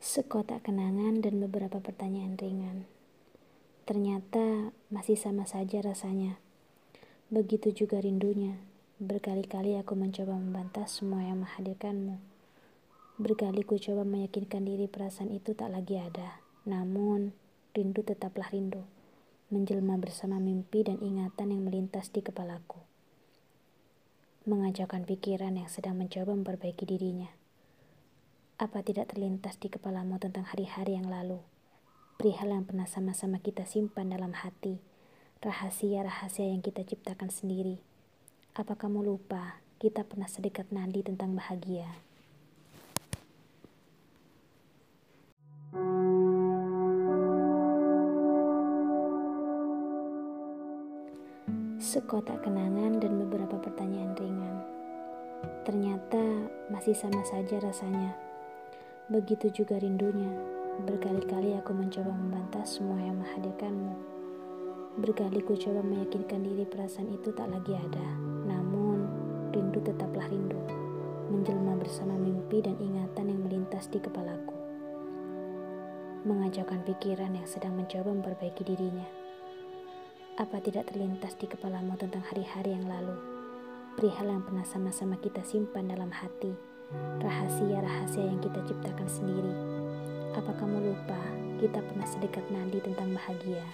Sekotak kenangan dan beberapa pertanyaan ringan. Ternyata masih sama saja rasanya. Begitu juga rindunya. Berkali-kali aku mencoba membantah semua yang menghadirkanmu. Berkali ku coba meyakinkan diri perasaan itu tak lagi ada. Namun, rindu tetaplah rindu. Menjelma bersama mimpi dan ingatan yang melintas di kepalaku. Mengajakkan pikiran yang sedang mencoba memperbaiki dirinya apa tidak terlintas di kepalamu tentang hari-hari yang lalu? Perihal yang pernah sama-sama kita simpan dalam hati, rahasia-rahasia yang kita ciptakan sendiri. Apa kamu lupa kita pernah sedekat nadi tentang bahagia? Sekotak kenangan dan beberapa pertanyaan ringan. Ternyata masih sama saja rasanya Begitu juga rindunya. Berkali-kali aku mencoba membantah semua yang menghadirkanmu. Berkali ku coba meyakinkan diri perasaan itu tak lagi ada. Namun, rindu tetaplah rindu. Menjelma bersama mimpi dan ingatan yang melintas di kepalaku. Mengajakkan pikiran yang sedang mencoba memperbaiki dirinya. Apa tidak terlintas di kepalamu tentang hari-hari yang lalu? Perihal yang pernah sama-sama kita simpan dalam hati rahasia-rahasia yang kita ciptakan sendiri. Apa kamu lupa kita pernah sedekat nadi tentang bahagia?